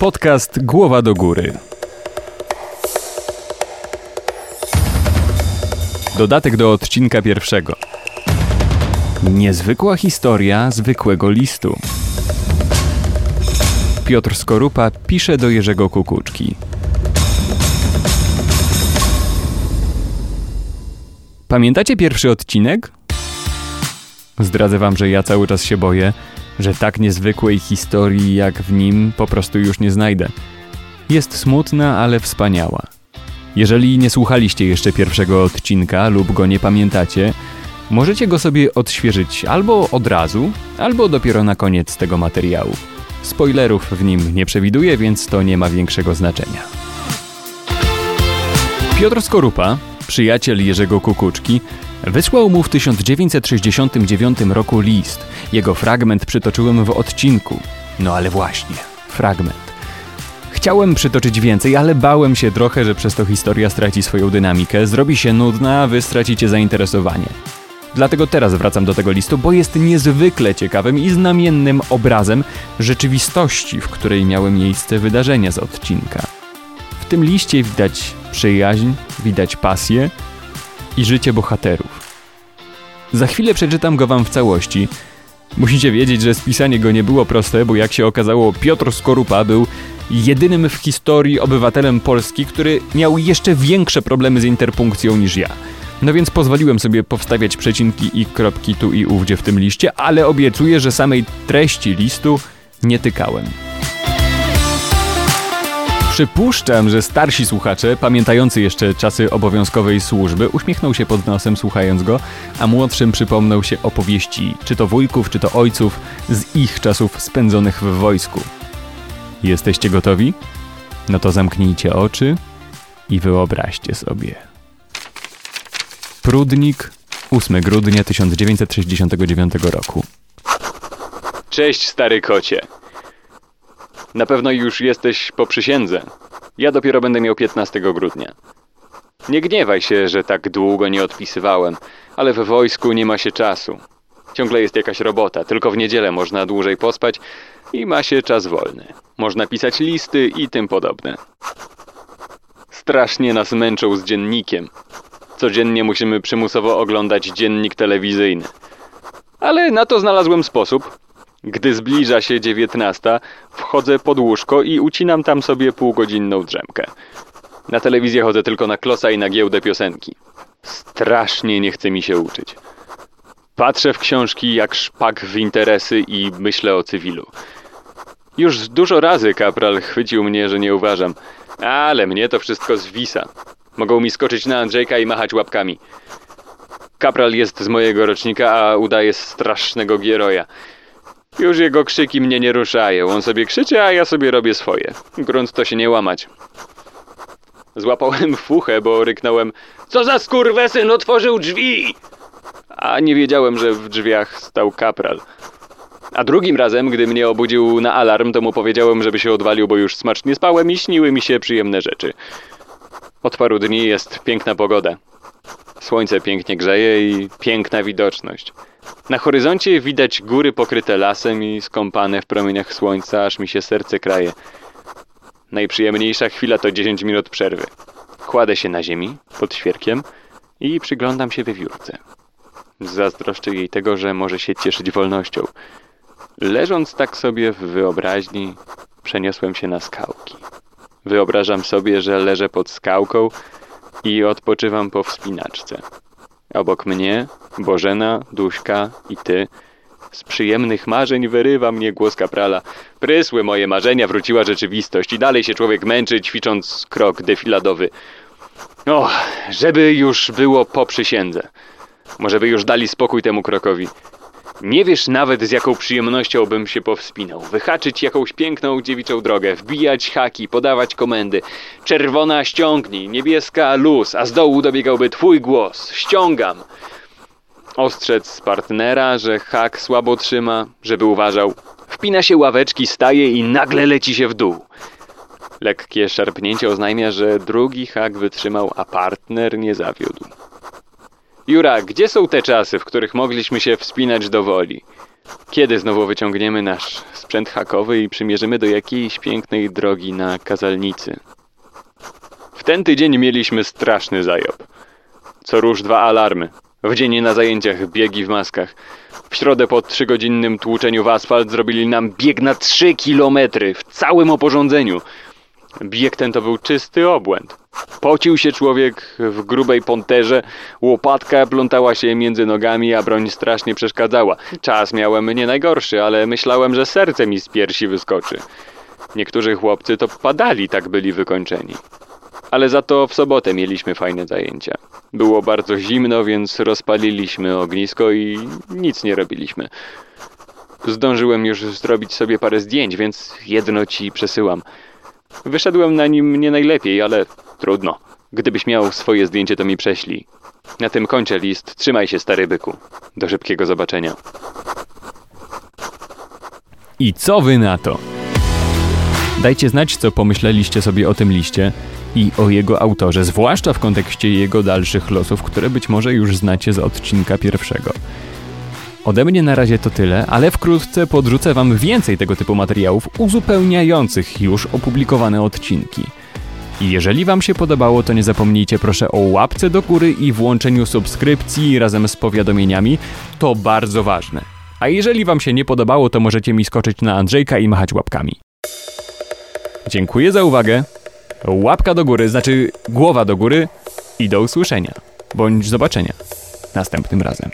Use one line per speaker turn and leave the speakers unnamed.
Podcast Głowa do Góry. Dodatek do odcinka pierwszego. Niezwykła historia zwykłego listu. Piotr Skorupa pisze do Jerzego Kukuczki. Pamiętacie pierwszy odcinek? Zdradzę wam, że ja cały czas się boję, że tak niezwykłej historii jak w nim po prostu już nie znajdę. Jest smutna, ale wspaniała. Jeżeli nie słuchaliście jeszcze pierwszego odcinka lub go nie pamiętacie, możecie go sobie odświeżyć albo od razu, albo dopiero na koniec tego materiału. Spoilerów w nim nie przewiduję, więc to nie ma większego znaczenia. Piotr Skorupa, przyjaciel Jerzego Kukuczki, wysłał mu w 1969 roku list. Jego fragment przytoczyłem w odcinku. No ale właśnie, fragment. Chciałem przytoczyć więcej, ale bałem się trochę, że przez to historia straci swoją dynamikę, zrobi się nudna, a wy stracicie zainteresowanie. Dlatego teraz wracam do tego listu, bo jest niezwykle ciekawym i znamiennym obrazem rzeczywistości, w której miały miejsce wydarzenia z odcinka. W tym liście widać przyjaźń, widać pasję i życie bohaterów. Za chwilę przeczytam go wam w całości. Musicie wiedzieć, że spisanie go nie było proste, bo jak się okazało, Piotr Skorupa był jedynym w historii obywatelem Polski, który miał jeszcze większe problemy z interpunkcją niż ja. No więc pozwoliłem sobie powstawiać przecinki i kropki tu i ówdzie w tym liście, ale obiecuję, że samej treści listu nie tykałem. Przypuszczam, że starsi słuchacze, pamiętający jeszcze czasy obowiązkowej służby, uśmiechną się pod nosem słuchając go, a młodszym przypomną się opowieści, czy to wujków, czy to ojców, z ich czasów spędzonych w wojsku. Jesteście gotowi? No to zamknijcie oczy i wyobraźcie sobie. Prudnik, 8 grudnia 1969 roku.
Cześć, stary kocie. Na pewno już jesteś po przysiędze. Ja dopiero będę miał 15 grudnia. Nie gniewaj się, że tak długo nie odpisywałem, ale we wojsku nie ma się czasu. Ciągle jest jakaś robota, tylko w niedzielę można dłużej pospać i ma się czas wolny. Można pisać listy i tym podobne. Strasznie nas męczą z dziennikiem. Codziennie musimy przymusowo oglądać dziennik telewizyjny. Ale na to znalazłem sposób. Gdy zbliża się dziewiętnasta, wchodzę pod łóżko i ucinam tam sobie półgodzinną drzemkę. Na telewizję chodzę tylko na klosa i na giełdę piosenki. Strasznie nie chce mi się uczyć. Patrzę w książki jak szpak w interesy i myślę o cywilu. Już dużo razy kapral chwycił mnie, że nie uważam, ale mnie to wszystko zwisa. Mogą mi skoczyć na Andrzejka i machać łapkami. Kapral jest z mojego rocznika, a udaje strasznego gieroja. Już jego krzyki mnie nie ruszają. On sobie krzyczy, a ja sobie robię swoje. Grunt to się nie łamać. Złapałem fuchę, bo ryknąłem Co za skurwesyn otworzył drzwi! A nie wiedziałem, że w drzwiach stał kapral. A drugim razem, gdy mnie obudził na alarm, to mu powiedziałem, żeby się odwalił, bo już smacznie spałem i śniły mi się przyjemne rzeczy. Od paru dni jest piękna pogoda. Słońce pięknie grzeje i piękna widoczność. Na horyzoncie widać góry pokryte lasem i skąpane w promieniach słońca, aż mi się serce kraje. Najprzyjemniejsza chwila to 10 minut przerwy. Kładę się na ziemi, pod świerkiem i przyglądam się wiewiórce. Zazdroszczę jej tego, że może się cieszyć wolnością. Leżąc tak sobie w wyobraźni, przeniosłem się na skałki. Wyobrażam sobie, że leżę pod skałką i odpoczywam po wspinaczce. Obok mnie Bożena, Duśka i ty. Z przyjemnych marzeń wyrywa mnie głos kaprala. Prysły moje marzenia, wróciła rzeczywistość i dalej się człowiek męczy, ćwicząc krok defiladowy. O, żeby już było po przysiędze. Może by już dali spokój temu krokowi. Nie wiesz nawet z jaką przyjemnością bym się powspinał. Wyhaczyć jakąś piękną dziewiczą drogę, wbijać haki, podawać komendy. Czerwona ściągnij, niebieska luz, a z dołu dobiegałby twój głos. Ściągam. Ostrzec partnera, że hak słabo trzyma, żeby uważał. Wpina się ławeczki, staje i nagle leci się w dół. Lekkie szarpnięcie oznajmia, że drugi hak wytrzymał, a partner nie zawiódł. Jura, gdzie są te czasy, w których mogliśmy się wspinać do woli? Kiedy znowu wyciągniemy nasz sprzęt hakowy i przymierzymy do jakiejś pięknej drogi na kazalnicy? W ten tydzień mieliśmy straszny zajob. Co róż dwa alarmy. W dzień na zajęciach biegi w maskach. W środę po trzygodzinnym tłuczeniu w asfalt zrobili nam bieg na trzy kilometry w całym oporządzeniu. Bieg ten to był czysty obłęd. Pocił się człowiek w grubej ponterze, łopatka plątała się między nogami, a broń strasznie przeszkadzała. Czas miałem nie najgorszy, ale myślałem, że serce mi z piersi wyskoczy. Niektórzy chłopcy to padali, tak byli wykończeni. Ale za to w sobotę mieliśmy fajne zajęcia. Było bardzo zimno, więc rozpaliliśmy ognisko i nic nie robiliśmy. Zdążyłem już zrobić sobie parę zdjęć, więc jedno ci przesyłam. Wyszedłem na nim nie najlepiej, ale trudno. Gdybyś miał swoje zdjęcie, to mi prześlij. Na tym kończę list. Trzymaj się, stary byku. Do szybkiego zobaczenia.
I co wy na to? Dajcie znać, co pomyśleliście sobie o tym liście i o jego autorze, zwłaszcza w kontekście jego dalszych losów, które być może już znacie z odcinka pierwszego. Ode mnie na razie to tyle, ale wkrótce podrzucę Wam więcej tego typu materiałów uzupełniających już opublikowane odcinki. I jeżeli Wam się podobało, to nie zapomnijcie proszę o łapce do góry i włączeniu subskrypcji razem z powiadomieniami. To bardzo ważne. A jeżeli Wam się nie podobało, to możecie mi skoczyć na Andrzejka i machać łapkami. Dziękuję za uwagę. Łapka do góry, znaczy głowa do góry i do usłyszenia. Bądź zobaczenia następnym razem.